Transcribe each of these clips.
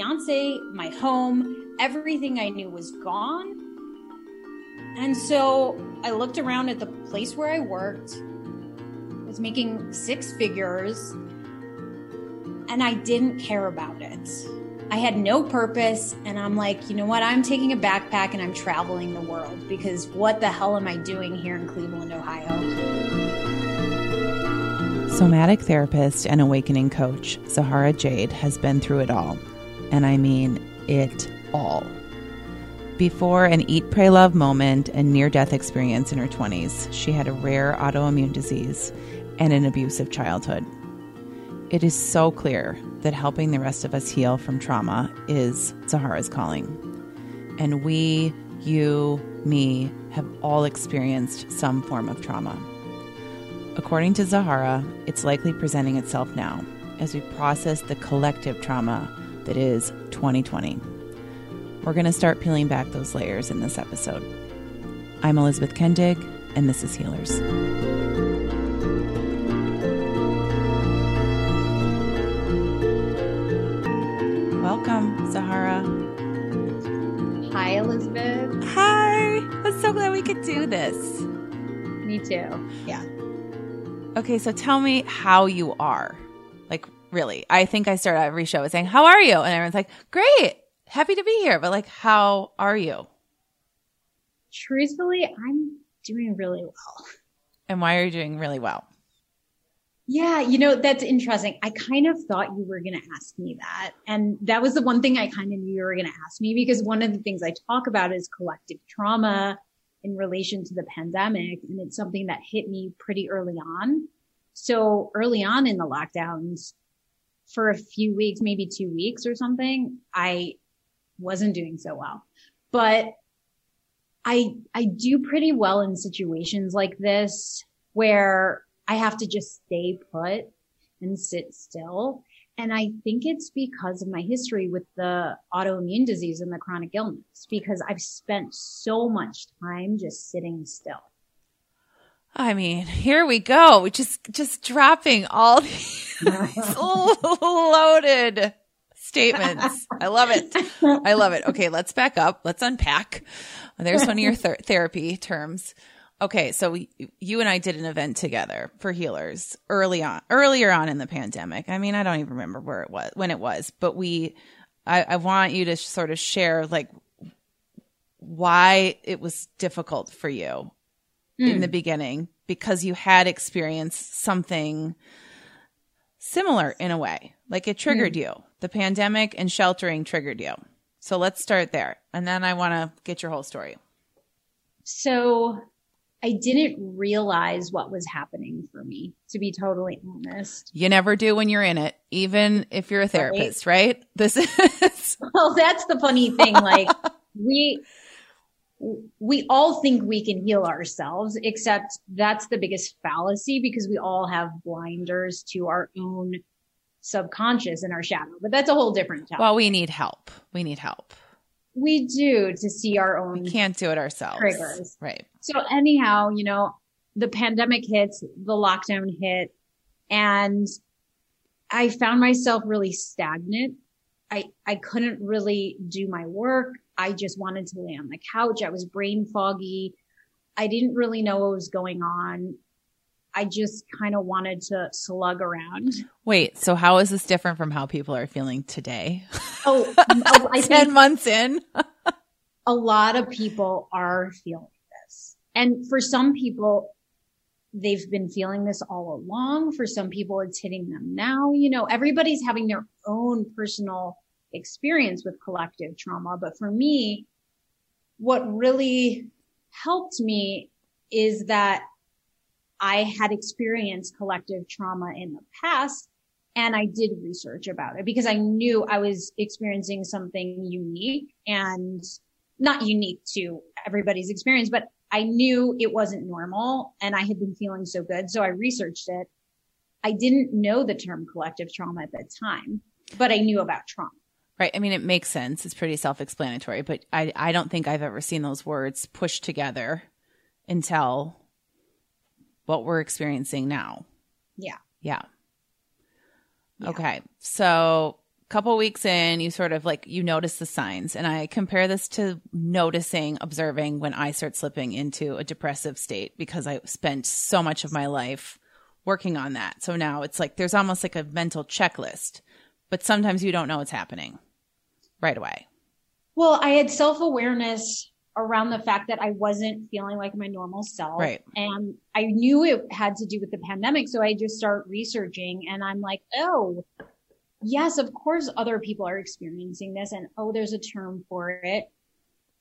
fiance, my home, everything I knew was gone. And so I looked around at the place where I worked, I was making six figures, and I didn't care about it. I had no purpose, and I'm like, you know what? I'm taking a backpack and I'm traveling the world because what the hell am I doing here in Cleveland, Ohio? Somatic therapist and awakening coach Zahara Jade has been through it all. And I mean it all. Before an eat, pray, love moment and near death experience in her 20s, she had a rare autoimmune disease and an abusive childhood. It is so clear that helping the rest of us heal from trauma is Zahara's calling. And we, you, me, have all experienced some form of trauma. According to Zahara, it's likely presenting itself now as we process the collective trauma that is 2020. We're going to start peeling back those layers in this episode. I'm Elizabeth Kendig, and this is Healers. Welcome, Zahara. Hi, Elizabeth. Hi. I'm so glad we could do this. Me too. Yeah. Okay, so tell me how you are. Like, really. I think I start every show with saying, How are you? And everyone's like, Great. Happy to be here. But, like, how are you? Truthfully, I'm doing really well. And why are you doing really well? Yeah, you know, that's interesting. I kind of thought you were going to ask me that. And that was the one thing I kind of knew you were going to ask me because one of the things I talk about is collective trauma in relation to the pandemic. And it's something that hit me pretty early on. So early on in the lockdowns, for a few weeks, maybe two weeks or something, I wasn't doing so well. But I, I do pretty well in situations like this where I have to just stay put and sit still. And I think it's because of my history with the autoimmune disease and the chronic illness, because I've spent so much time just sitting still. I mean, here we go. We just just dropping all these loaded statements. I love it. I love it. Okay, let's back up. Let's unpack. There's one of your th- therapy terms. Okay, so we, you and I did an event together for healers early on, earlier on in the pandemic. I mean, I don't even remember where it was, when it was, but we, I, I want you to sort of share like why it was difficult for you mm. in the beginning because you had experienced something similar in a way. Like it triggered mm. you. The pandemic and sheltering triggered you. So let's start there. And then I want to get your whole story. So I didn't realize what was happening for me, to be totally honest. You never do when you're in it, even if you're a therapist, right? right? This is. well, that's the funny thing. Like, we, we all think we can heal ourselves, except that's the biggest fallacy because we all have blinders to our own subconscious and our shadow. But that's a whole different topic. Well, we need help. We need help we do to see our own. We can't do it ourselves. Triggers. Right. So anyhow, you know, the pandemic hits, the lockdown hit, and I found myself really stagnant. I, I couldn't really do my work. I just wanted to lay on the couch. I was brain foggy. I didn't really know what was going on. I just kind of wanted to slug around. Wait, so how is this different from how people are feeling today? Oh, oh I 10 months in. a lot of people are feeling this. And for some people, they've been feeling this all along. For some people, it's hitting them now. You know, everybody's having their own personal experience with collective trauma. But for me, what really helped me is that I had experienced collective trauma in the past and I did research about it because I knew I was experiencing something unique and not unique to everybody's experience, but I knew it wasn't normal and I had been feeling so good. So I researched it. I didn't know the term collective trauma at that time, but I knew about trauma. Right. I mean, it makes sense. It's pretty self explanatory, but I, I don't think I've ever seen those words pushed together until what we're experiencing now. Yeah. Yeah. yeah. Okay. So a couple weeks in, you sort of like you notice the signs. And I compare this to noticing, observing when I start slipping into a depressive state because I spent so much of my life working on that. So now it's like there's almost like a mental checklist, but sometimes you don't know what's happening right away. Well, I had self awareness around the fact that I wasn't feeling like my normal self. Right. And I knew it had to do with the pandemic. So I just start researching and I'm like, oh, yes, of course other people are experiencing this. And oh, there's a term for it.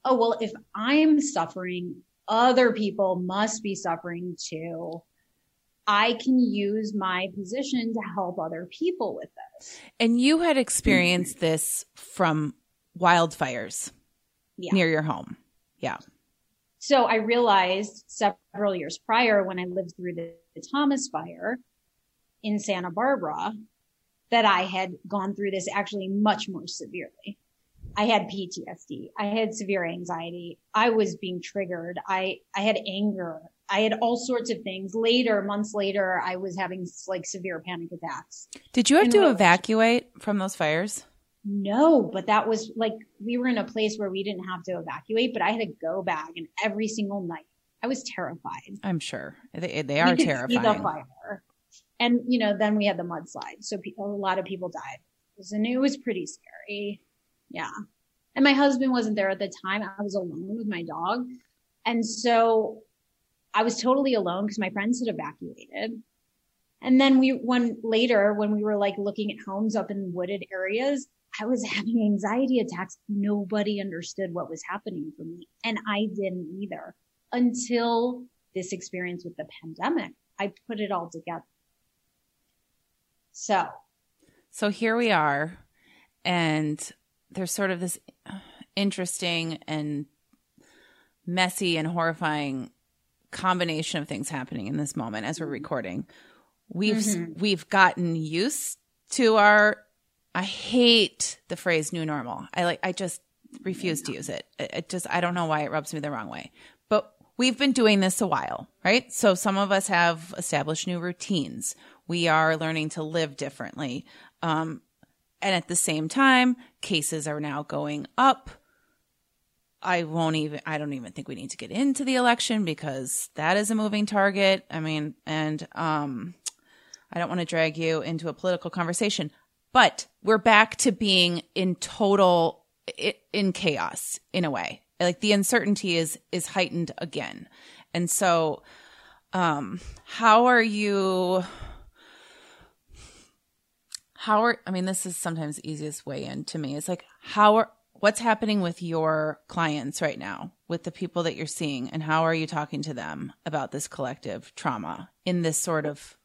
Oh, well, if I'm suffering, other people must be suffering too. I can use my position to help other people with this. And you had experienced mm-hmm. this from wildfires yeah. near your home. Yeah. So I realized several years prior when I lived through the, the Thomas fire in Santa Barbara that I had gone through this actually much more severely. I had PTSD. I had severe anxiety. I was being triggered. I, I had anger. I had all sorts of things. Later, months later, I was having like severe panic attacks. Did you have and to evacuate from those fires? No, but that was like we were in a place where we didn't have to evacuate, but I had a go bag and every single night I was terrified. I'm sure they they are terrifying. the fire, and you know, then we had the mudslide, so a lot of people died, and it was pretty scary. Yeah, and my husband wasn't there at the time. I was alone with my dog, and so I was totally alone because my friends had evacuated. And then we, when later, when we were like looking at homes up in wooded areas, I was having anxiety attacks. Nobody understood what was happening for me. And I didn't either until this experience with the pandemic. I put it all together. So, so here we are. And there's sort of this interesting and messy and horrifying combination of things happening in this moment as we're recording. We've mm-hmm. we've gotten used to our I hate the phrase new normal. I like, I just refuse to use it. It just, I don't know why it rubs me the wrong way. But we've been doing this a while, right? So some of us have established new routines. We are learning to live differently. Um, and at the same time, cases are now going up. I won't even, I don't even think we need to get into the election because that is a moving target. I mean, and, um, I don't want to drag you into a political conversation, but we're back to being in total in chaos in a way. Like the uncertainty is is heightened again. And so um how are you how are I mean this is sometimes the easiest way in to me. It's like how are what's happening with your clients right now with the people that you're seeing and how are you talking to them about this collective trauma in this sort of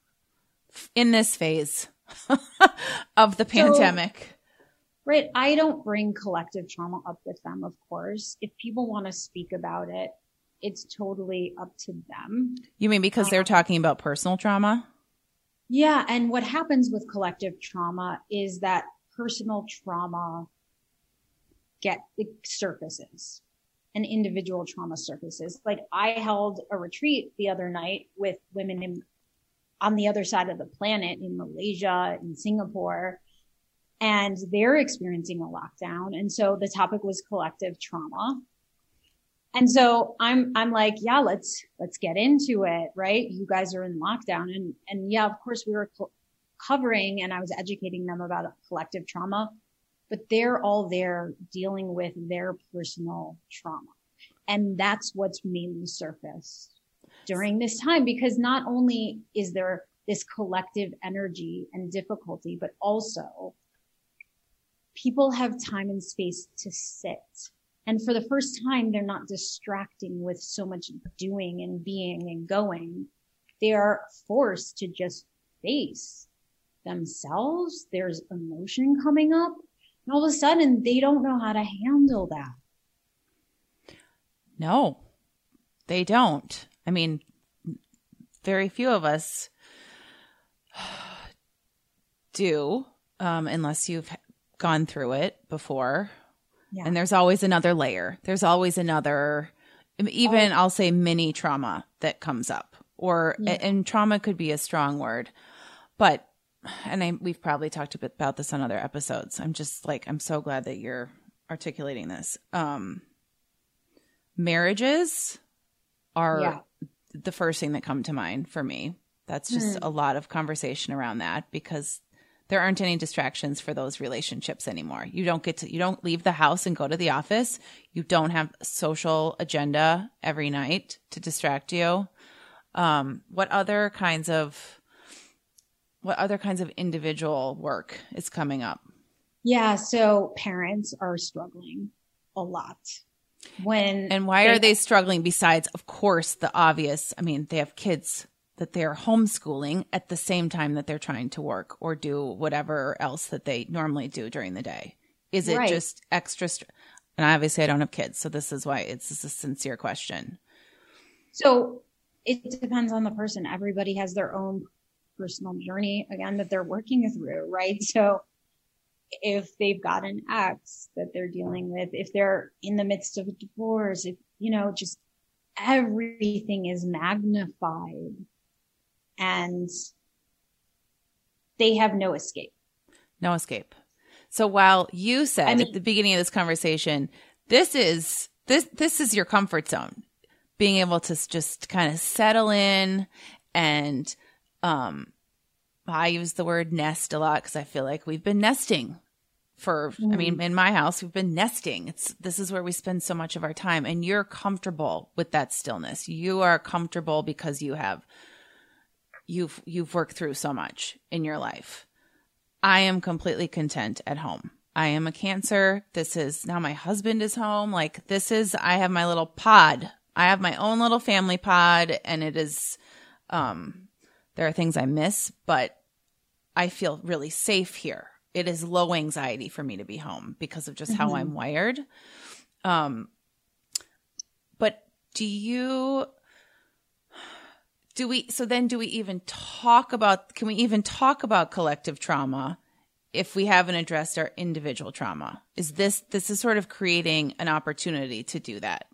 in this phase of the pandemic. So, right. I don't bring collective trauma up with them, of course. If people want to speak about it, it's totally up to them. You mean because um, they're talking about personal trauma? Yeah. And what happens with collective trauma is that personal trauma get the surfaces and individual trauma surfaces. Like I held a retreat the other night with women in on the other side of the planet in Malaysia, in Singapore, and they're experiencing a lockdown. And so the topic was collective trauma. And so I'm, I'm like, yeah, let's, let's get into it, right? You guys are in lockdown. And, and yeah, of course we were covering and I was educating them about collective trauma, but they're all there dealing with their personal trauma. And that's what's mainly surfaced during this time because not only is there this collective energy and difficulty, but also people have time and space to sit. And for the first time, they're not distracting with so much doing and being and going. They are forced to just face themselves. There's emotion coming up. And all of a sudden, they don't know how to handle that. No, they don't. I mean, very few of us do, um, unless you've gone through it before. Yeah. And there's always another layer. There's always another, even oh. I'll say mini trauma that comes up or, yeah. and trauma could be a strong word, but and I, we've probably talked a bit about this on other episodes. I'm just like, I'm so glad that you're articulating this. Um, marriages are yeah. the first thing that come to mind for me. That's just mm. a lot of conversation around that because there aren't any distractions for those relationships anymore. You don't get to, you don't leave the house and go to the office. You don't have social agenda every night to distract you. Um, what other kinds of, what other kinds of individual work is coming up? Yeah. So parents are struggling a lot when. And why they, are they struggling besides, of course, the obvious? I mean, they have kids that they're homeschooling at the same time that they're trying to work or do whatever else that they normally do during the day? Is it right. just extra? St- and obviously, I don't have kids, so this is why it's a sincere question. So it depends on the person. Everybody has their own personal journey again that they're working through, right? So if they've got an ex that they're dealing with, if they're in the midst of a divorce, if, you know, just everything is magnified and they have no escape. No escape. So while you said I mean, at the beginning of this conversation, this is this this is your comfort zone, being able to just kind of settle in and um I use the word nest a lot because I feel like we've been nesting for mm-hmm. I mean in my house we've been nesting. It's this is where we spend so much of our time and you're comfortable with that stillness. You are comfortable because you have you've you've worked through so much in your life. I am completely content at home. I am a cancer. This is now my husband is home. Like this is I have my little pod. I have my own little family pod and it is um there are things I miss, but I feel really safe here. It is low anxiety for me to be home because of just mm-hmm. how I'm wired. Um but do you do we so then do we even talk about can we even talk about collective trauma if we haven't addressed our individual trauma is this this is sort of creating an opportunity to do that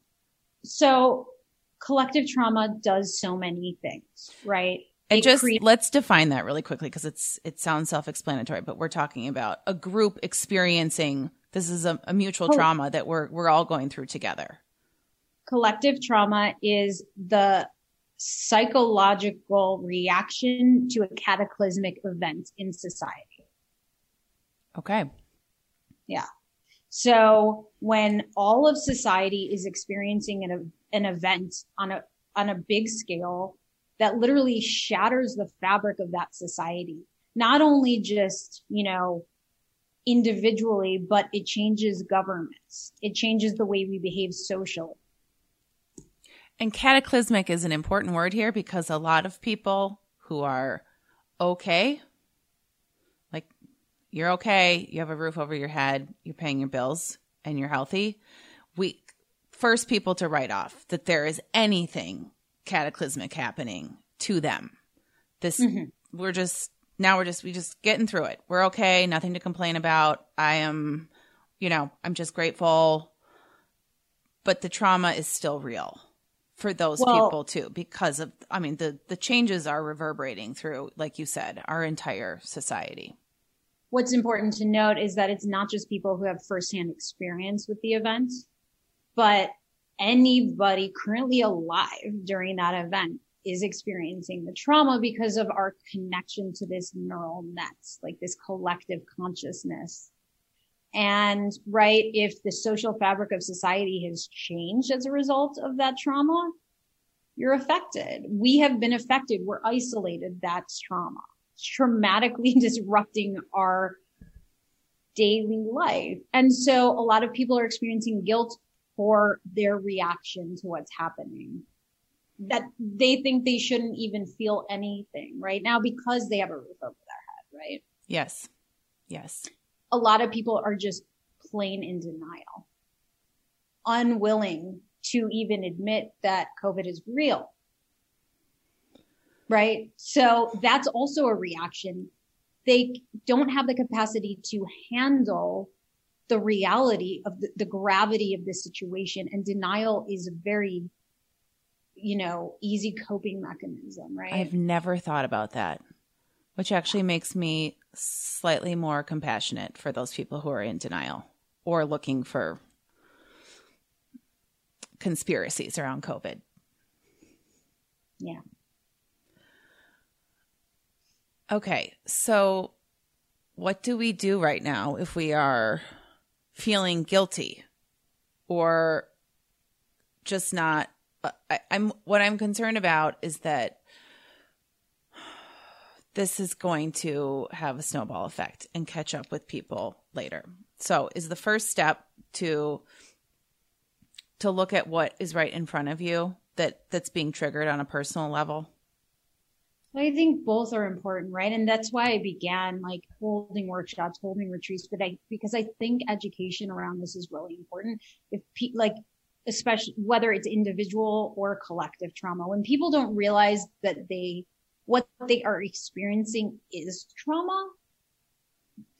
so collective trauma does so many things right and just let's define that really quickly because it's it sounds self-explanatory but we're talking about a group experiencing this is a, a mutual oh. trauma that we're we're all going through together collective trauma is the psychological reaction to a cataclysmic event in society. Okay. Yeah. So when all of society is experiencing an, an event on a, on a big scale that literally shatters the fabric of that society, not only just, you know, individually, but it changes governments. It changes the way we behave socially. And cataclysmic is an important word here because a lot of people who are okay, like you're okay, you have a roof over your head, you're paying your bills, and you're healthy. We first people to write off that there is anything cataclysmic happening to them. This mm-hmm. we're just now we're just we just getting through it. We're okay, nothing to complain about. I am, you know, I'm just grateful. But the trauma is still real for those well, people too because of i mean the the changes are reverberating through like you said our entire society what's important to note is that it's not just people who have firsthand experience with the event but anybody currently alive during that event is experiencing the trauma because of our connection to this neural nets like this collective consciousness and right, if the social fabric of society has changed as a result of that trauma, you're affected. We have been affected. We're isolated. That's trauma. It's traumatically disrupting our daily life. And so a lot of people are experiencing guilt for their reaction to what's happening that they think they shouldn't even feel anything right now because they have a roof over their head, right? Yes. Yes a lot of people are just plain in denial, unwilling to even admit that COVID is real. Right. So that's also a reaction. They don't have the capacity to handle the reality of the, the gravity of the situation and denial is a very, you know, easy coping mechanism, right? I've never thought about that which actually makes me slightly more compassionate for those people who are in denial or looking for conspiracies around COVID. Yeah. Okay. So, what do we do right now if we are feeling guilty or just not? I, I'm what I'm concerned about is that this is going to have a snowball effect and catch up with people later. So, is the first step to to look at what is right in front of you that that's being triggered on a personal level? I think both are important, right? And that's why I began like holding workshops, holding retreats, but I, because I think education around this is really important. If pe- like, especially whether it's individual or collective trauma, when people don't realize that they, what they are experiencing is trauma,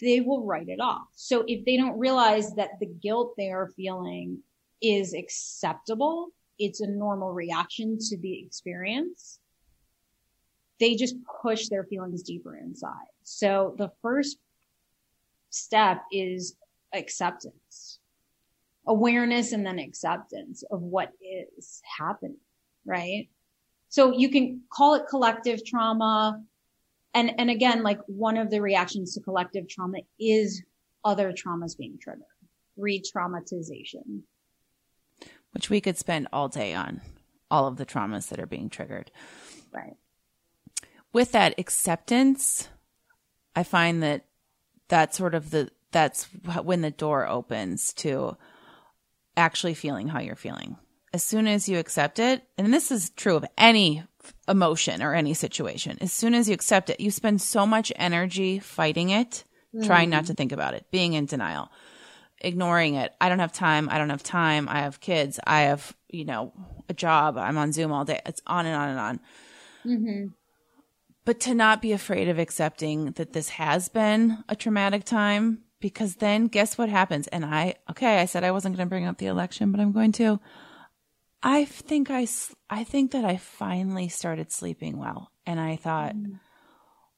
they will write it off. So if they don't realize that the guilt they are feeling is acceptable, it's a normal reaction to the experience they just push their feelings deeper inside. So the first step is acceptance, awareness and then acceptance of what is happening, right? So you can call it collective trauma. And, and again, like one of the reactions to collective trauma is other traumas being triggered, re-traumatization. Which we could spend all day on all of the traumas that are being triggered. Right with that acceptance, I find that that's sort of the that's when the door opens to actually feeling how you're feeling. As soon as you accept it, and this is true of any emotion or any situation, as soon as you accept it, you spend so much energy fighting it, mm. trying not to think about it, being in denial, ignoring it. I don't have time. I don't have time. I have kids. I have, you know, a job. I'm on Zoom all day. It's on and on and on. Mm-hmm but to not be afraid of accepting that this has been a traumatic time because then guess what happens? And i okay i said i wasn't going to bring up the election but i'm going to. I think i i think that i finally started sleeping well and i thought mm.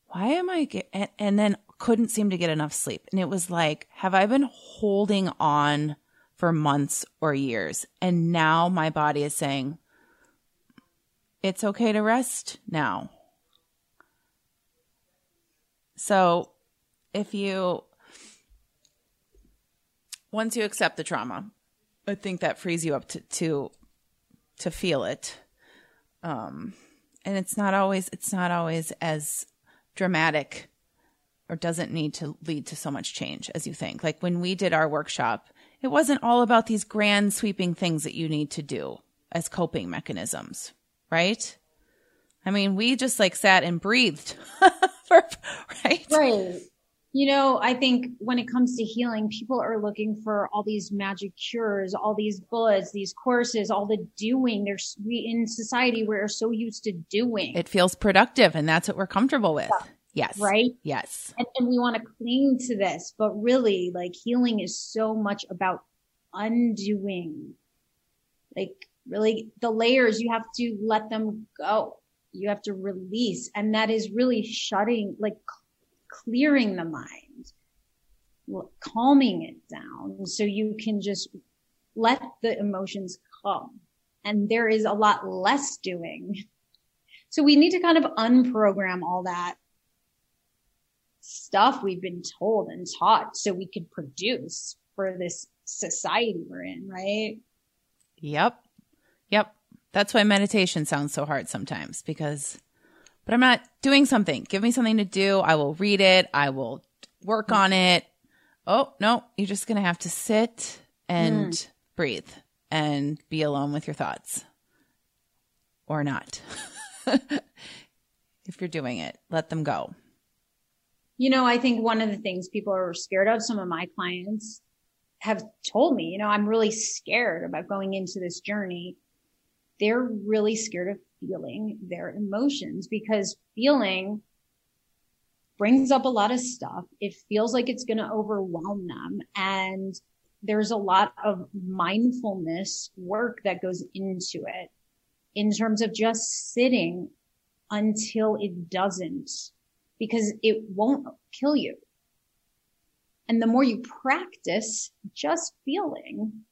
why am i get and, and then couldn't seem to get enough sleep. And it was like have i been holding on for months or years? And now my body is saying it's okay to rest now so if you, once you accept the trauma, I think that frees you up to, to, to feel it. Um, and it's not always, it's not always as dramatic or doesn't need to lead to so much change as you think. Like when we did our workshop, it wasn't all about these grand sweeping things that you need to do as coping mechanisms, right? I mean, we just like sat and breathed for, right? Right. You know, I think when it comes to healing, people are looking for all these magic cures, all these bullets, these courses, all the doing. There's we in society we're so used to doing. It feels productive, and that's what we're comfortable with. Yeah. Yes. Right. Yes. And, and we want to cling to this, but really, like healing is so much about undoing. Like really, the layers you have to let them go you have to release. And that is really shutting, like clearing the mind, calming it down so you can just let the emotions come. And there is a lot less doing. So we need to kind of unprogram all that stuff we've been told and taught so we could produce for this society we're in, right? Yep. Yep. That's why meditation sounds so hard sometimes because, but I'm not doing something. Give me something to do. I will read it. I will work on it. Oh, no, you're just going to have to sit and mm. breathe and be alone with your thoughts or not. if you're doing it, let them go. You know, I think one of the things people are scared of, some of my clients have told me, you know, I'm really scared about going into this journey they're really scared of feeling their emotions because feeling brings up a lot of stuff. It feels like it's going to overwhelm them. And there's a lot of mindfulness work that goes into it in terms of just sitting until it doesn't because it won't kill you. And the more you practice just feeling,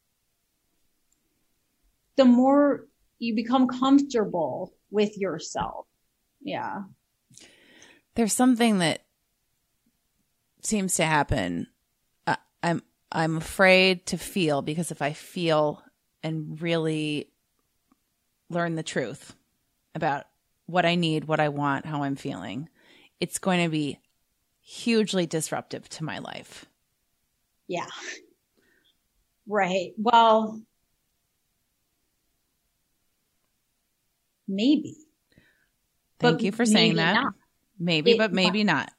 the more you become comfortable with yourself. Yeah. There's something that seems to happen. Uh, I'm I'm afraid to feel because if I feel and really learn the truth about what I need, what I want, how I'm feeling, it's going to be hugely disruptive to my life. Yeah. Right. Well, maybe. Thank but you for saying that. Not. Maybe, it, but maybe not.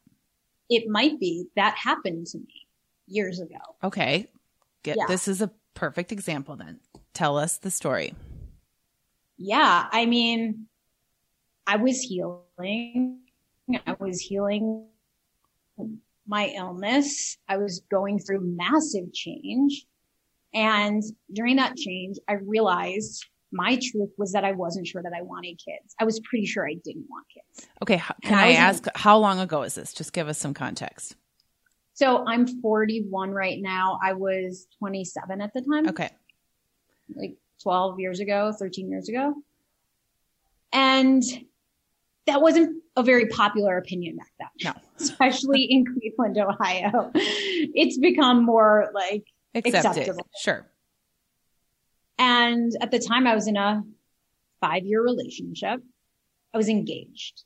It might be that happened to me years ago. Okay. Get yeah. this is a perfect example then. Tell us the story. Yeah, I mean, I was healing. I was healing my illness. I was going through massive change. And during that change, I realized my truth was that I wasn't sure that I wanted kids. I was pretty sure I didn't want kids. Okay. Can I, I ask, in, how long ago is this? Just give us some context. So I'm 41 right now. I was 27 at the time. Okay. Like 12 years ago, 13 years ago. And that wasn't a very popular opinion back then. No. Especially in Cleveland, Ohio. It's become more like Accepted. acceptable. Sure. And at the time I was in a five year relationship. I was engaged.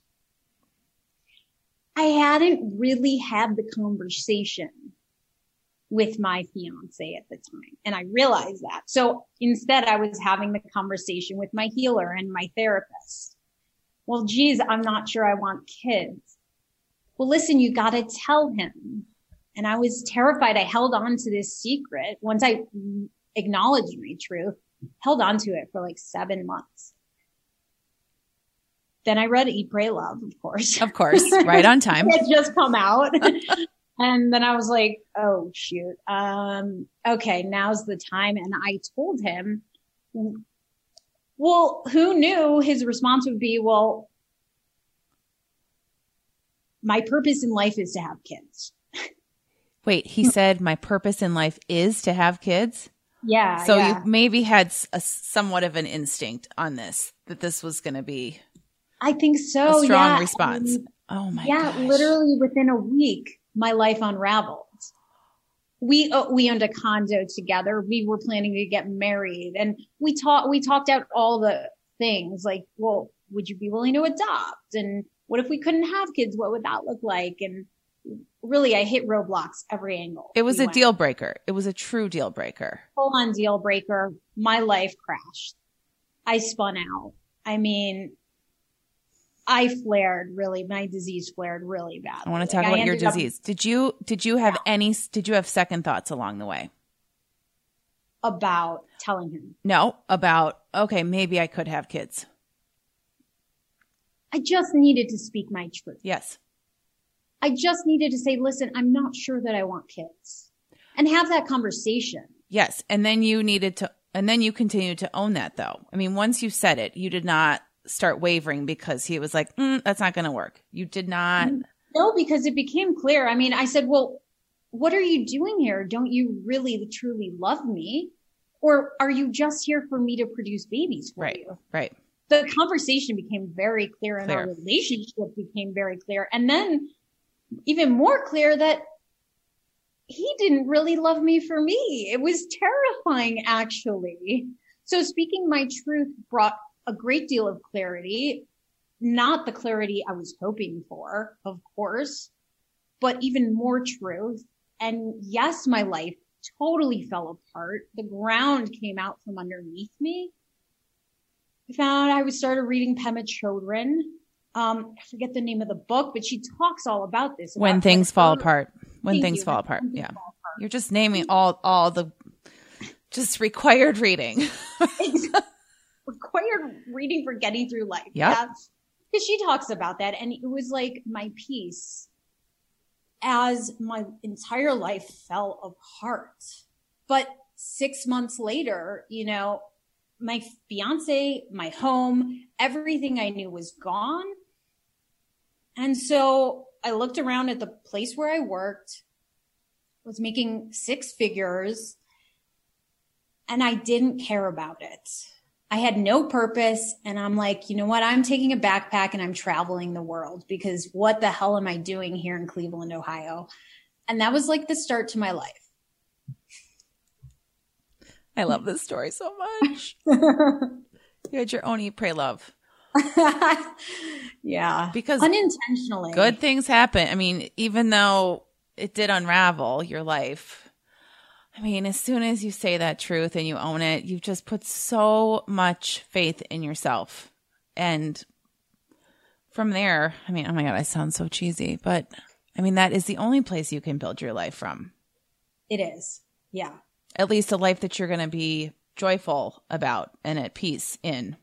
I hadn't really had the conversation with my fiance at the time. And I realized that. So instead I was having the conversation with my healer and my therapist. Well, geez, I'm not sure I want kids. Well, listen, you got to tell him. And I was terrified. I held on to this secret once I acknowledged my truth held on to it for like seven months. Then I read Eat, Pray, Love, of course. Of course, right on time. it just come out. and then I was like, oh shoot. Um, okay, now's the time. And I told him, well, who knew his response would be, well, my purpose in life is to have kids. Wait, he said my purpose in life is to have kids? Yeah. So yeah. you maybe had a, somewhat of an instinct on this that this was going to be. I think so. A strong yeah. response. oh my. Yeah, gosh. literally within a week, my life unraveled. We uh, we owned a condo together. We were planning to get married, and we talked. We talked out all the things like, well, would you be willing to adopt? And what if we couldn't have kids? What would that look like? And really I hit roadblocks every angle. It was we a went. deal breaker. It was a true deal breaker. Full on deal breaker. My life crashed. I spun out. I mean, I flared really, my disease flared really bad. I want to talk like, about your disease. Up, did you, did you have yeah. any, did you have second thoughts along the way? About telling him? No, about, okay, maybe I could have kids. I just needed to speak my truth. Yes. I just needed to say, listen, I'm not sure that I want kids and have that conversation. Yes. And then you needed to, and then you continued to own that though. I mean, once you said it, you did not start wavering because he was like, mm, that's not going to work. You did not. No, because it became clear. I mean, I said, well, what are you doing here? Don't you really truly love me? Or are you just here for me to produce babies for right, you? Right. The conversation became very clear and clear. our relationship became very clear. And then even more clear that he didn't really love me for me. It was terrifying, actually. So speaking my truth brought a great deal of clarity, not the clarity I was hoping for, of course, but even more truth. And yes, my life totally fell apart. The ground came out from underneath me. I found I was started reading Pema Chodron um, I forget the name of the book, but she talks all about this. About when things fall apart. When things fall apart. yeah. Fall apart. You're just naming all, all the just required reading. required reading for getting through life. Yep. Yeah. Because she talks about that. And it was like my piece as my entire life fell apart. But six months later, you know, my fiance, my home, everything I knew was gone. And so I looked around at the place where I worked, was making six figures, and I didn't care about it. I had no purpose. And I'm like, you know what? I'm taking a backpack and I'm traveling the world because what the hell am I doing here in Cleveland, Ohio? And that was like the start to my life. I love this story so much. you had your own eat, pray, love. yeah. Because unintentionally, good things happen. I mean, even though it did unravel your life, I mean, as soon as you say that truth and you own it, you've just put so much faith in yourself. And from there, I mean, oh my God, I sound so cheesy, but I mean, that is the only place you can build your life from. It is. Yeah. At least a life that you're going to be joyful about and at peace in.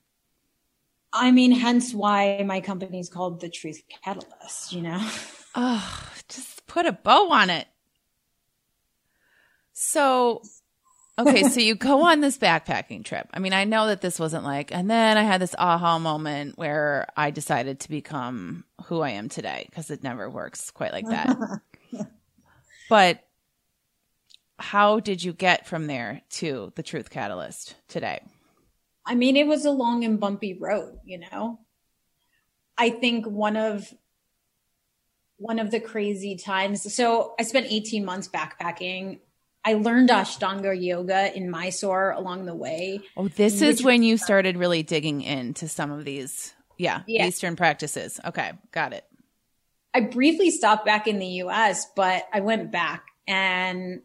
I mean, hence why my company is called the Truth Catalyst, you know? Oh, just put a bow on it. So, okay, so you go on this backpacking trip. I mean, I know that this wasn't like, and then I had this aha moment where I decided to become who I am today because it never works quite like that. but how did you get from there to the Truth Catalyst today? I mean, it was a long and bumpy road, you know. I think one of one of the crazy times. So I spent 18 months backpacking. I learned Ashtanga yoga in Mysore along the way. Oh, this is when you started really digging into some of these, yeah, yeah, Eastern practices. Okay, got it. I briefly stopped back in the US, but I went back and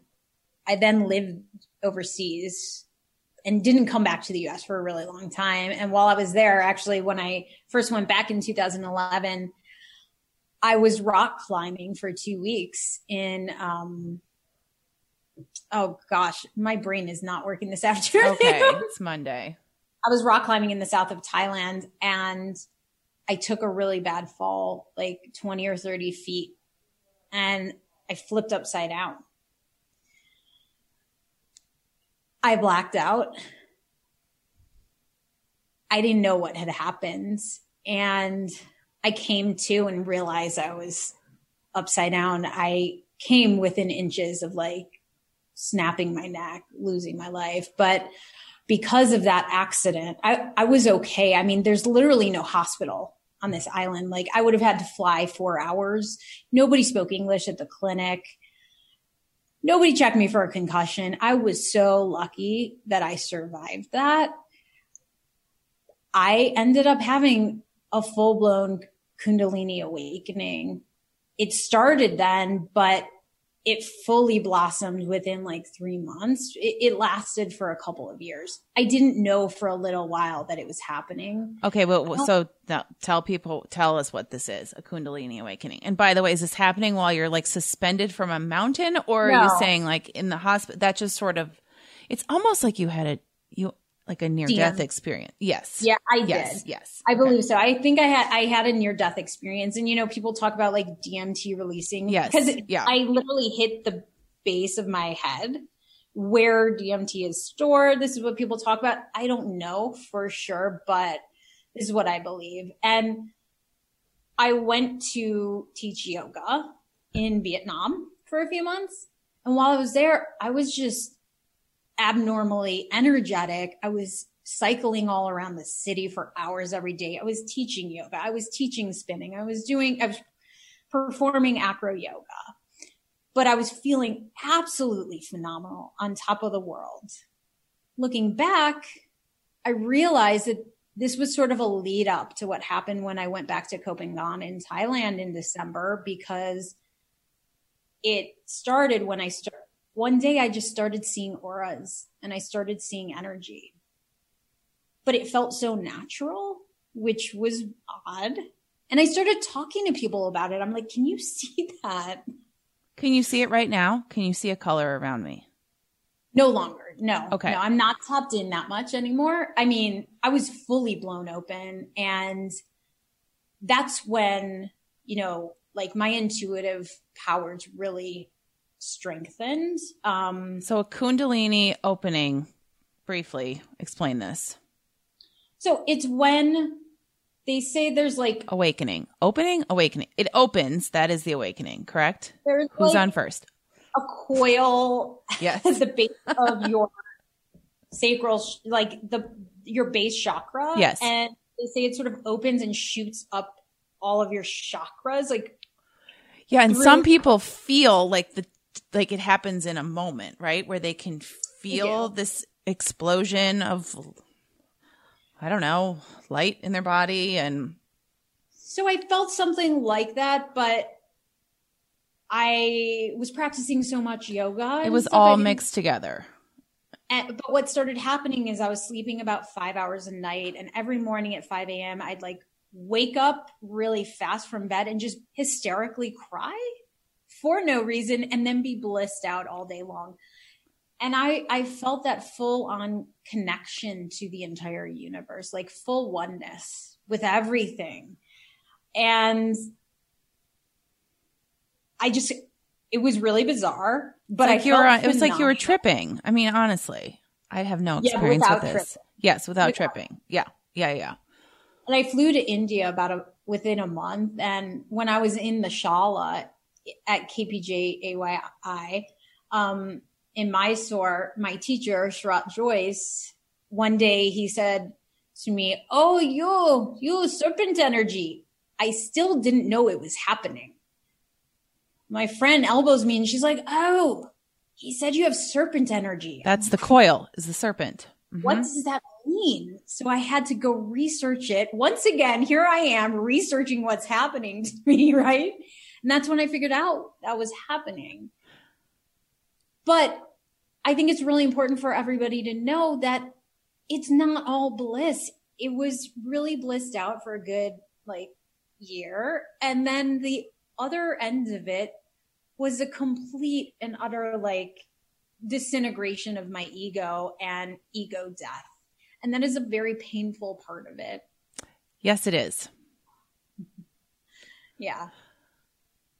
I then lived overseas and didn't come back to the US for a really long time. And while I was there, actually, when I first went back in 2011, I was rock climbing for two weeks in, um, oh gosh, my brain is not working this afternoon. Okay, it's Monday. I was rock climbing in the south of Thailand and I took a really bad fall, like 20 or 30 feet, and I flipped upside down. I blacked out. I didn't know what had happened. And I came to and realized I was upside down. I came within inches of like snapping my neck, losing my life. But because of that accident, I, I was okay. I mean, there's literally no hospital on this island. Like I would have had to fly four hours. Nobody spoke English at the clinic. Nobody checked me for a concussion. I was so lucky that I survived that. I ended up having a full blown Kundalini awakening. It started then, but it fully blossomed within like three months. It, it, lasted for a couple of years. I didn't know for a little while that it was happening. Okay, well, so now tell people, tell us what this is a Kundalini awakening. And by the way, is this happening while you're like suspended from a mountain, or no. are you saying like in the hospital? That just sort of, it's almost like you had a you like a near death experience. Yes. Yeah, I yes, did. Yes. I okay. believe so. I think I had I had a near death experience and you know people talk about like DMT releasing yes. cuz yeah. I literally hit the base of my head where DMT is stored. This is what people talk about. I don't know for sure, but this is what I believe. And I went to teach yoga in Vietnam for a few months. And while I was there, I was just abnormally energetic. I was cycling all around the city for hours every day. I was teaching yoga. I was teaching spinning. I was doing, I was performing acro yoga, but I was feeling absolutely phenomenal on top of the world. Looking back, I realized that this was sort of a lead up to what happened when I went back to Phangan in Thailand in December because it started when I started one day I just started seeing auras and I started seeing energy. But it felt so natural, which was odd. And I started talking to people about it. I'm like, can you see that? Can you see it right now? Can you see a color around me? No longer. No. Okay. No, I'm not tapped in that much anymore. I mean, I was fully blown open and that's when, you know, like my intuitive powers really strengthened. Um, so a Kundalini opening, briefly explain this. So it's when they say there's like awakening, opening, awakening. It opens. That is the awakening, correct? Who's like on first? a coil Yes. at the base of your sacral, like the your base chakra. Yes. and they say it sort of opens and shoots up all of your chakras. Like Yeah, and through- some people feel like the like it happens in a moment, right? Where they can feel this explosion of I don't know, light in their body and so, I felt something like that, but. I was practicing so much yoga. it was all mixed together. And, but what started happening is I was sleeping about five hours a night, and every morning at 5 a.m., I'd like wake up really fast from bed and just hysterically cry for no reason and then be blissed out all day long. And I, I felt that full on connection to the entire universe, like full oneness with everything. And I just, it was really bizarre, but like I you were on, it was like you were tripping. I mean, honestly, I have no Yeah, experience with this. tripping. Yes, without, Without- tripping. Yeah. Yeah, yeah. And I flew to India about a, within a month. And when I was in the Shala at KPJ AYI, um, in Mysore, my teacher, Sharath Jois, one day he said to me, Oh, you, you serpent energy. I still didn't know it was happening. My friend elbows me and she's like, Oh, he said you have serpent energy. That's the coil is the serpent. Mhm. what does that mean? So I had to go research it. Once again, here I am researching what's happening to me, right? And that's when I figured out that was happening. But I think it's really important for everybody to know that it's not all bliss. It was really blissed out for a good like year. And then the other end of it was a complete and utter like disintegration of my ego and ego death. And that is a very painful part of it. Yes, it is. Yeah.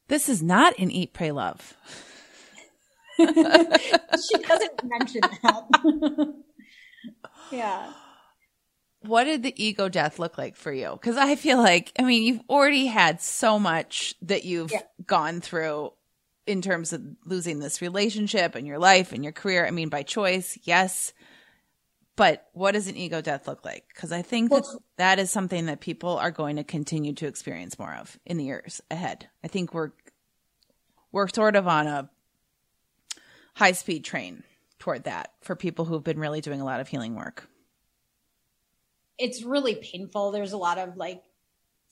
This is not an eat, pray, love. she doesn't mention that. yeah. What did the ego death look like for you? Because I feel like, I mean, you've already had so much that you've Yeah. gone through in terms of losing this relationship and your life and your career. I mean, by choice, yes. But what does an ego death look like? Because I think that that is something that people are going to continue to experience more of in the years ahead. I think we're we're sort of on a high speed train toward that for people who've been really doing a lot of healing work. It's really painful. There's a lot of like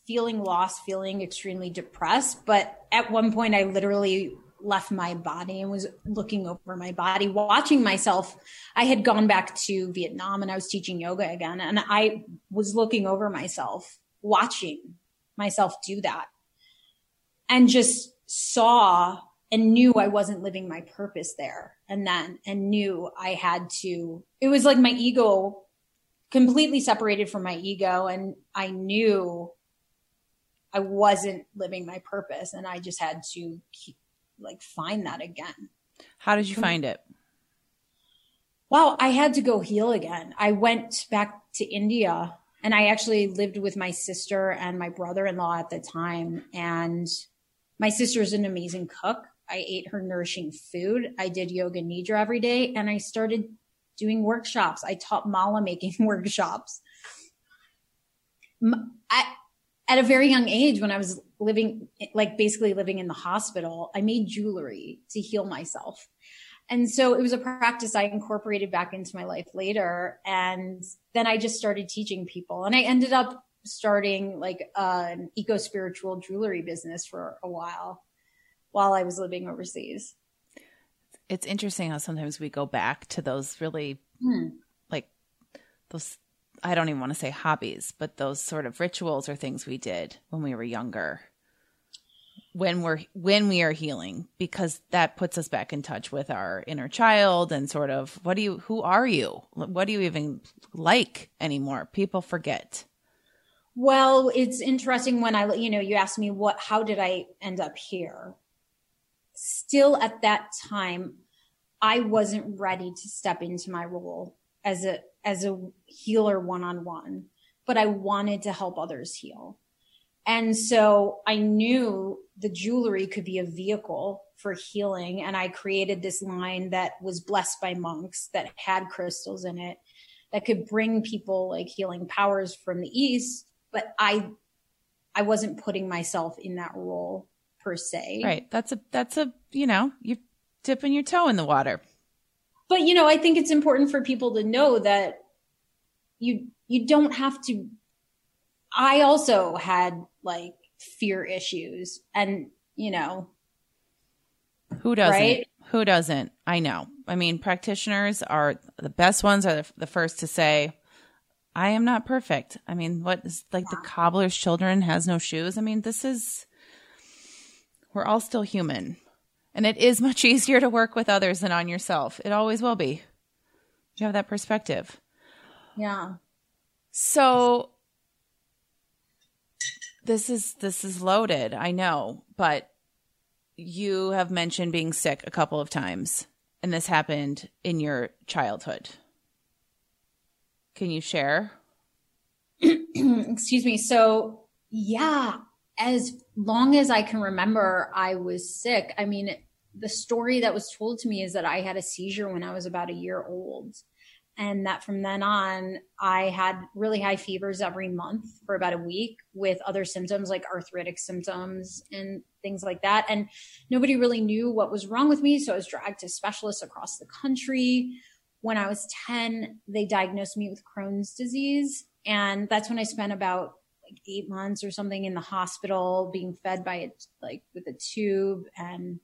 feeling lost, feeling extremely depressed. But at one point, I literally left my body and was looking over my body, watching myself. I had gone back to Vietnam and I was teaching yoga again. And I was looking over myself, watching myself do that and just saw and knew I wasn't living my purpose there. And then, and knew I had to, it was like my ego completely separated from my ego. And I knew I wasn't living my purpose and I just had to keep, like find that again. How did you find it? Wow, I had to go heal again. I went back to India and I actually lived with my sister and my brother-in-law at the time and my sister's an amazing cook. I ate her nourishing food. I did yoga nidra every day and I started doing workshops. I taught mala making workshops. I, at a very young age when I was living like basically living in the hospital, I made jewelry to heal myself. And so it was a practice I incorporated back into my life later. And then I just started teaching people and I ended up starting like uh, an eco spiritual jewelry business for a while while I was living overseas. It's interesting how sometimes we go back to those really Hmm. like those I don't even want to say hobbies, but those sort of rituals or things we did when we were younger. When we're when we are healing because that puts us back in touch with our inner child and sort of what do you who are you? What do you even like anymore? People forget. Well, it's interesting when I, you know, you asked me what, how did I end up here? Still at that time, I wasn't ready to step into my role as a, as a healer one on one but I wanted to help others heal. And so I knew the jewelry could be a vehicle for healing. And I created this line that was blessed by monks that had crystals in it that could bring people like healing powers from the East. But I, I wasn't putting myself in that role per se. Right. That's a, that's a, you know, you're dipping your toe in the water. But, you know, I think it's important for people to know that you, you don't have to. I also had like fear issues and, you know, who doesn't? Right? Who doesn't? I know. I mean, practitioners are the best ones are the first to say, I am not perfect. I mean, what is like yeah. the cobbler's children has no shoes? I mean, this is, we're all still human. And it is much easier to work with others than on yourself. It always will be. You have that perspective. Yeah. So this is this is loaded, I know, but you have mentioned being sick a couple of times, and this happened in your childhood. Can you share? Excuse me. So, yeah, as long as I can remember, I was sick. I mean, the story that was told to me is that I had a seizure when I was about a year old. And that from then on i had really high fevers every month for about a week with other symptoms like arthritic symptoms and things like that. And nobody really knew what was wrong with me. So i was dragged to specialists across the country. When i was 10 they diagnosed me with crohn's disease. And that's when i spent about like eight months or something in the hospital being fed by it like with a tube and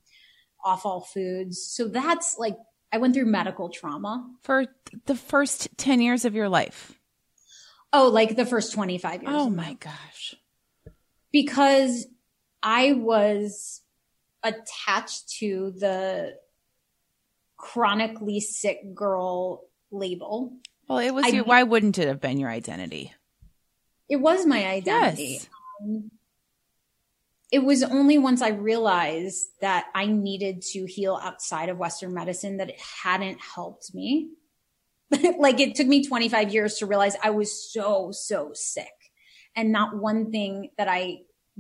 off all foods so that's like I went through medical trauma for the first 10 years of your life. Oh, like the first 25 years. Oh my gosh. Because I was attached to the chronically sick girl label. Well, it was I, your, why wouldn't it have been your identity? It was my identity. Yes. Um, it was only once I realized that I needed to heal outside of Western medicine that it hadn't helped me. like it took me 25 years to realize I was so, so sick. And not one thing that I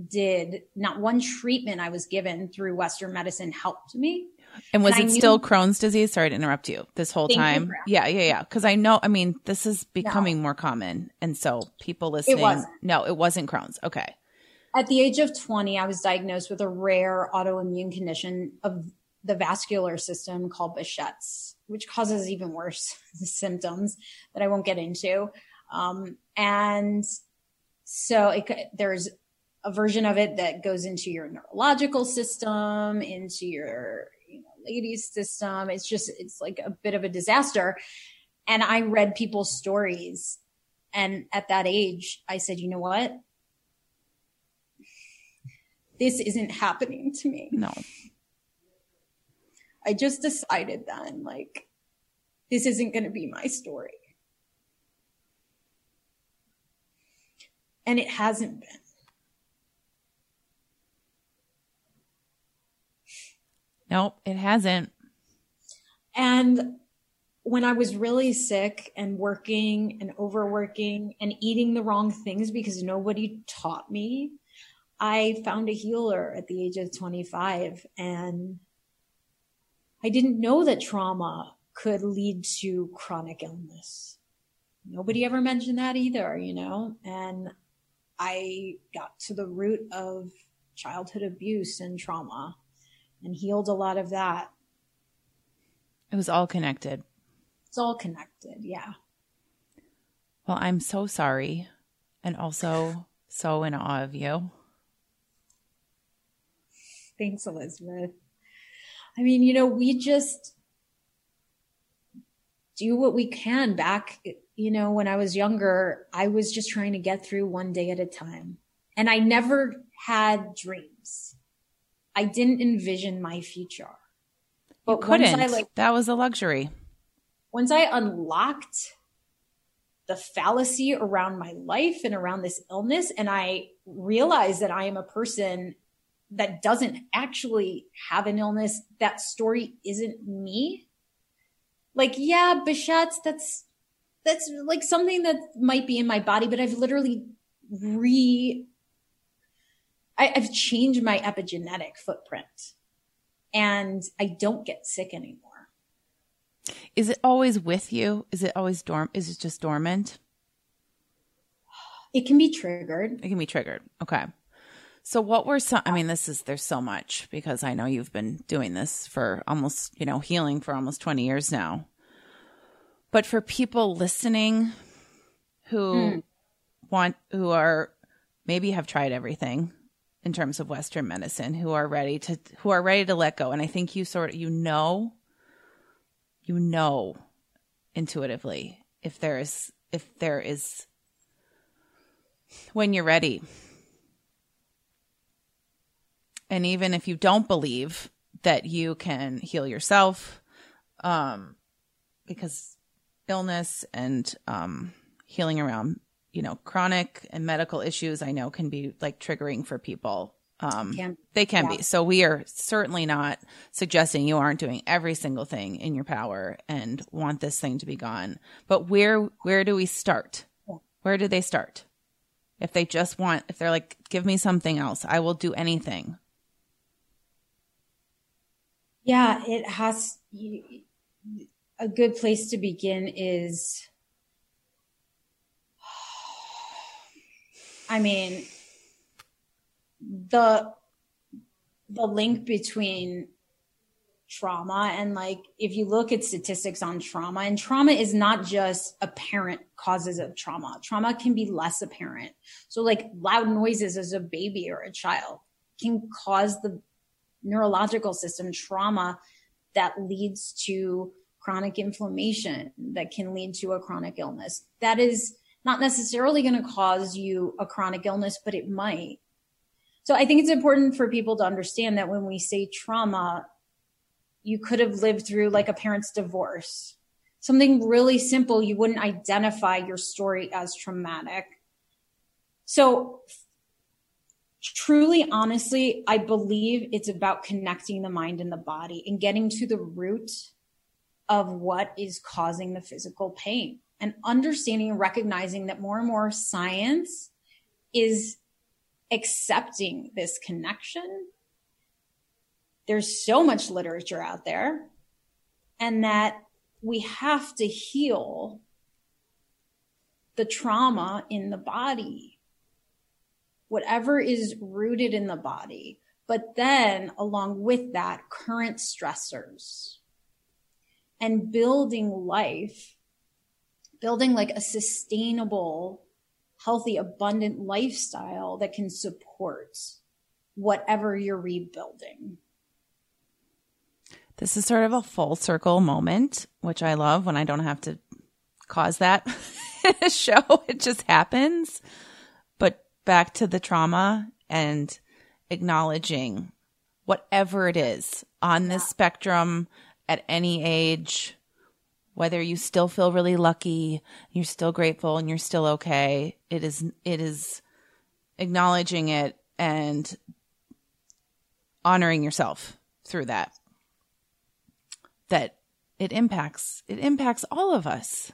did, not one treatment I was given through Western medicine helped me. And was and it knew- still Crohn's disease? Sorry to interrupt you this whole Thank time. Yeah, yeah, yeah. Cause I know, I mean, this is becoming no. more common. And so people listening, it no, it wasn't Crohn's. Okay. At the age of 20, I was diagnosed with a rare autoimmune condition of the vascular system called Behçet's, which causes even worse symptoms that I won't get into. Um, and so it, there's a version of it that goes into your neurological system, into your you know, ladies system. It's just, it's like a bit of a disaster. And I read people's stories. And at that age, I said, you know what? This isn't happening to me. No. I just decided then, like, this isn't going to be my story. And it hasn't been. Nope, it hasn't. And when I was really sick and working and overworking and eating the wrong things because nobody taught me, I found a healer at the age of 25 and I didn't know that trauma could lead to chronic illness. Nobody ever mentioned that either, you know, and I got to the root of childhood abuse and trauma and healed a lot of that. It was all connected. It's all connected, yeah. Well, I'm so sorry and also so in awe of you. Thanks, Elizabeth. I mean, you know, we just do what we can back, you know, when I was younger, I was just trying to get through one day at a time. And I never had dreams. I didn't envision my future. But you couldn't. I, like, that was a luxury. Once I unlocked the fallacy around my life and around this illness, and I realized that I am a person that doesn't actually have an illness, that story isn't me. Like, yeah, Behçet's, that's, that's like something that might be in my body, but I've literally re I, I've changed my epigenetic footprint and I don't get sick anymore. Is it always with you? Is it always dorm? Is it just dormant? It can be triggered. It can be triggered. Okay. So what were some, I mean, this is, there's so much because I know you've been doing this for almost, you know, healing for almost 20 years now. But for people listening who mm. want, who are maybe have tried everything in terms of Western medicine, who are ready to, who are ready to let go. And I think you sort of, you know, you know intuitively if there is, if there is, when you're ready and even if you don't believe that you can heal yourself, um, because illness and um, healing around, you know, chronic and medical issues, I know can be like triggering for people. Um, can. They can yeah. be. So we are certainly not suggesting you aren't doing every single thing in your power and want this thing to be gone. But where where do we start? Where do they start? If they just want, if they're like, give me something else, I will do anything. Yeah, it has. A good place to begin is, I mean, the the link between trauma and like if you look at statistics on trauma and trauma is not just apparent causes of trauma trauma can be less apparent so like loud noises as a baby or a child can cause the neurological system trauma that leads to chronic inflammation that can lead to a chronic illness. That is not necessarily going to cause you a chronic illness, but it might. So I think it's important for people to understand that when we say trauma, you could have lived through like a parent's divorce, something really simple. You wouldn't identify your story as traumatic. So truly, honestly, I believe it's about connecting the mind and the body and getting to the root of what is causing the physical pain and understanding and recognizing that more and more science is accepting this connection. There's so much literature out there and that we have to heal the trauma in the body whatever is rooted in the body. But then along with that, current stressors and building life, building like a sustainable, healthy, abundant lifestyle that can support whatever you're rebuilding. This is sort of a full circle moment, which I love when I don't have to cause that show. It just happens back to the trauma and acknowledging whatever it is on this spectrum at any age, whether you still feel really lucky, you're still grateful and you're still okay. It is, it is acknowledging it and honoring yourself through that. That it impacts, it impacts all of us.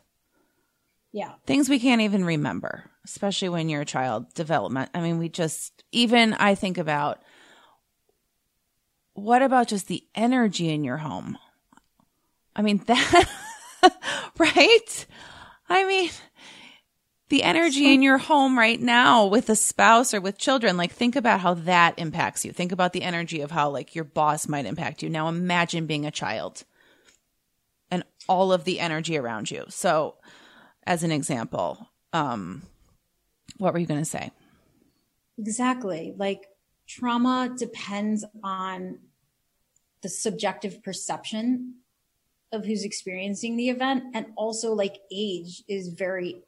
Yeah. Things we can't even remember, especially when you're a child development. I mean, we just, even I think about what about just the energy in your home? I mean, that, right? I mean, the energy in your home right now with a spouse or with children, like think about how that impacts you. Think about the energy of how like your boss might impact you. Now imagine being a child and all of the energy around you. So as an example. Um, what were you going to say? Exactly. Like trauma depends on the subjective perception of who's experiencing the event. And also, like, age is very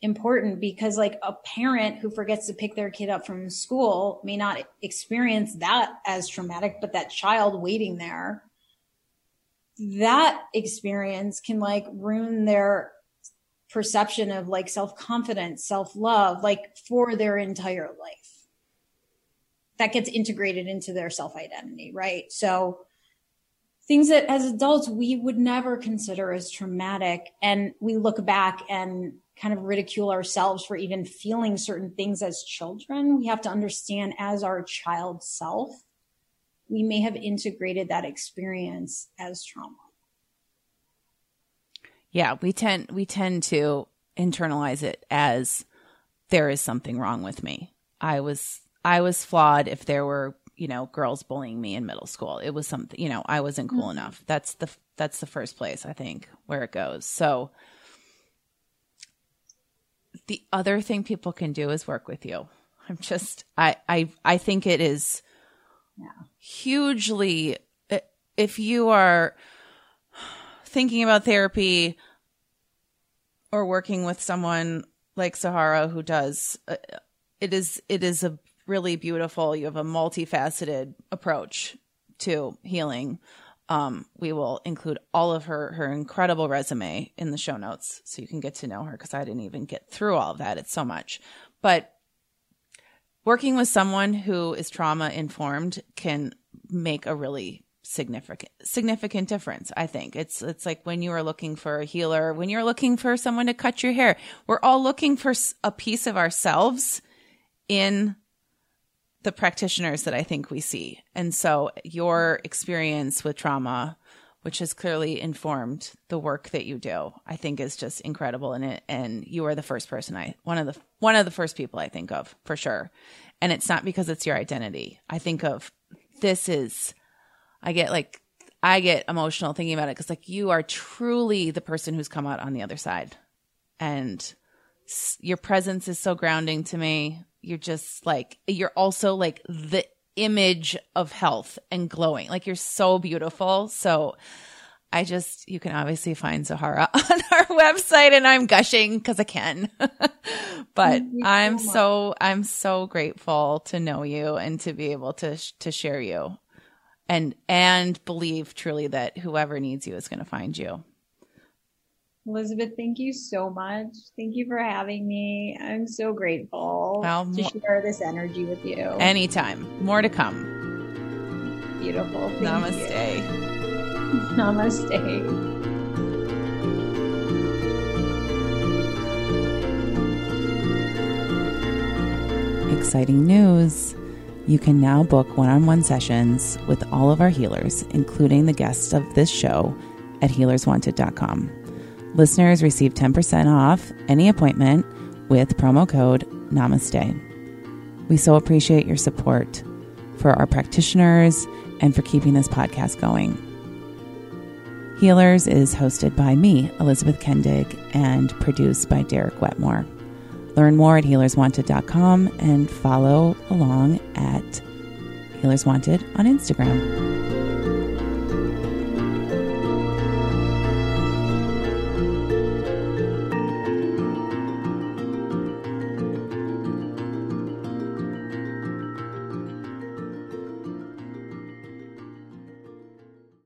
important because, like, a parent who forgets to pick their kid up from school may not experience that as traumatic, but that child waiting there, that experience can, like, ruin their perception of like self confidence, self love, like for their entire life. That gets integrated into their self identity, right? So things that as adults we would never consider as traumatic. And we look back and kind of ridicule ourselves for even feeling certain things as children. We have to understand as our child self, we may have integrated that experience as trauma. Yeah, we tend we tend to internalize it as there is something wrong with me. I was I was flawed if there were, you know, girls bullying me in middle school. It was something, you know, I wasn't cool mm-hmm. enough. That's the that's the first place I think where it goes. So the other thing people can do is work with you. I'm just I I I think it is yeah. hugely if you are thinking about therapy or working with someone like Zahara who does uh, it is it is a really beautiful you have a multifaceted approach to healing um, we will include all of her her incredible resume in the show notes so you can get to know her because I didn't even get through all of that. It's so much. But working with someone who is trauma informed can make a really significant significant difference i think it's it's like when you are looking for a healer when you're looking for someone to cut your hair we're all looking for a piece of ourselves in the practitioners that I think we see. And so your experience with trauma, which has clearly informed the work that you do, I think is just incredible and it. And you are the first person I, one of the, one of the first people I think of for sure. And it's not because it's your identity. I think of this is, I get like, I get emotional thinking about it because like you are truly the person who's come out on the other side. And your presence is so grounding to me you're just like you're also like the image of health and glowing. Like you're so beautiful. So I just you can obviously find Zahara on our website and I'm gushing cuz I can. but I'm so, so I'm so grateful to know you and to be able to to share you and and believe truly that whoever needs you is going to find you. Elizabeth, thank you so much. Thank you for having me. I'm so grateful well, to share this energy with you. Anytime. More to come. Beautiful. Thank Namaste. You. Namaste. Exciting news! You can now book one on one sessions with all of our healers, including the guests of this show, at healerswanted.com. Listeners receive 10% off any appointment with promo code NAMASTE. We so appreciate your support for our practitioners and for keeping this podcast going. Healers is hosted by me, Elizabeth Kendig, and produced by Derek Wetmore. Learn more at healerswanted.com and follow along at Healers Wanted on Instagram.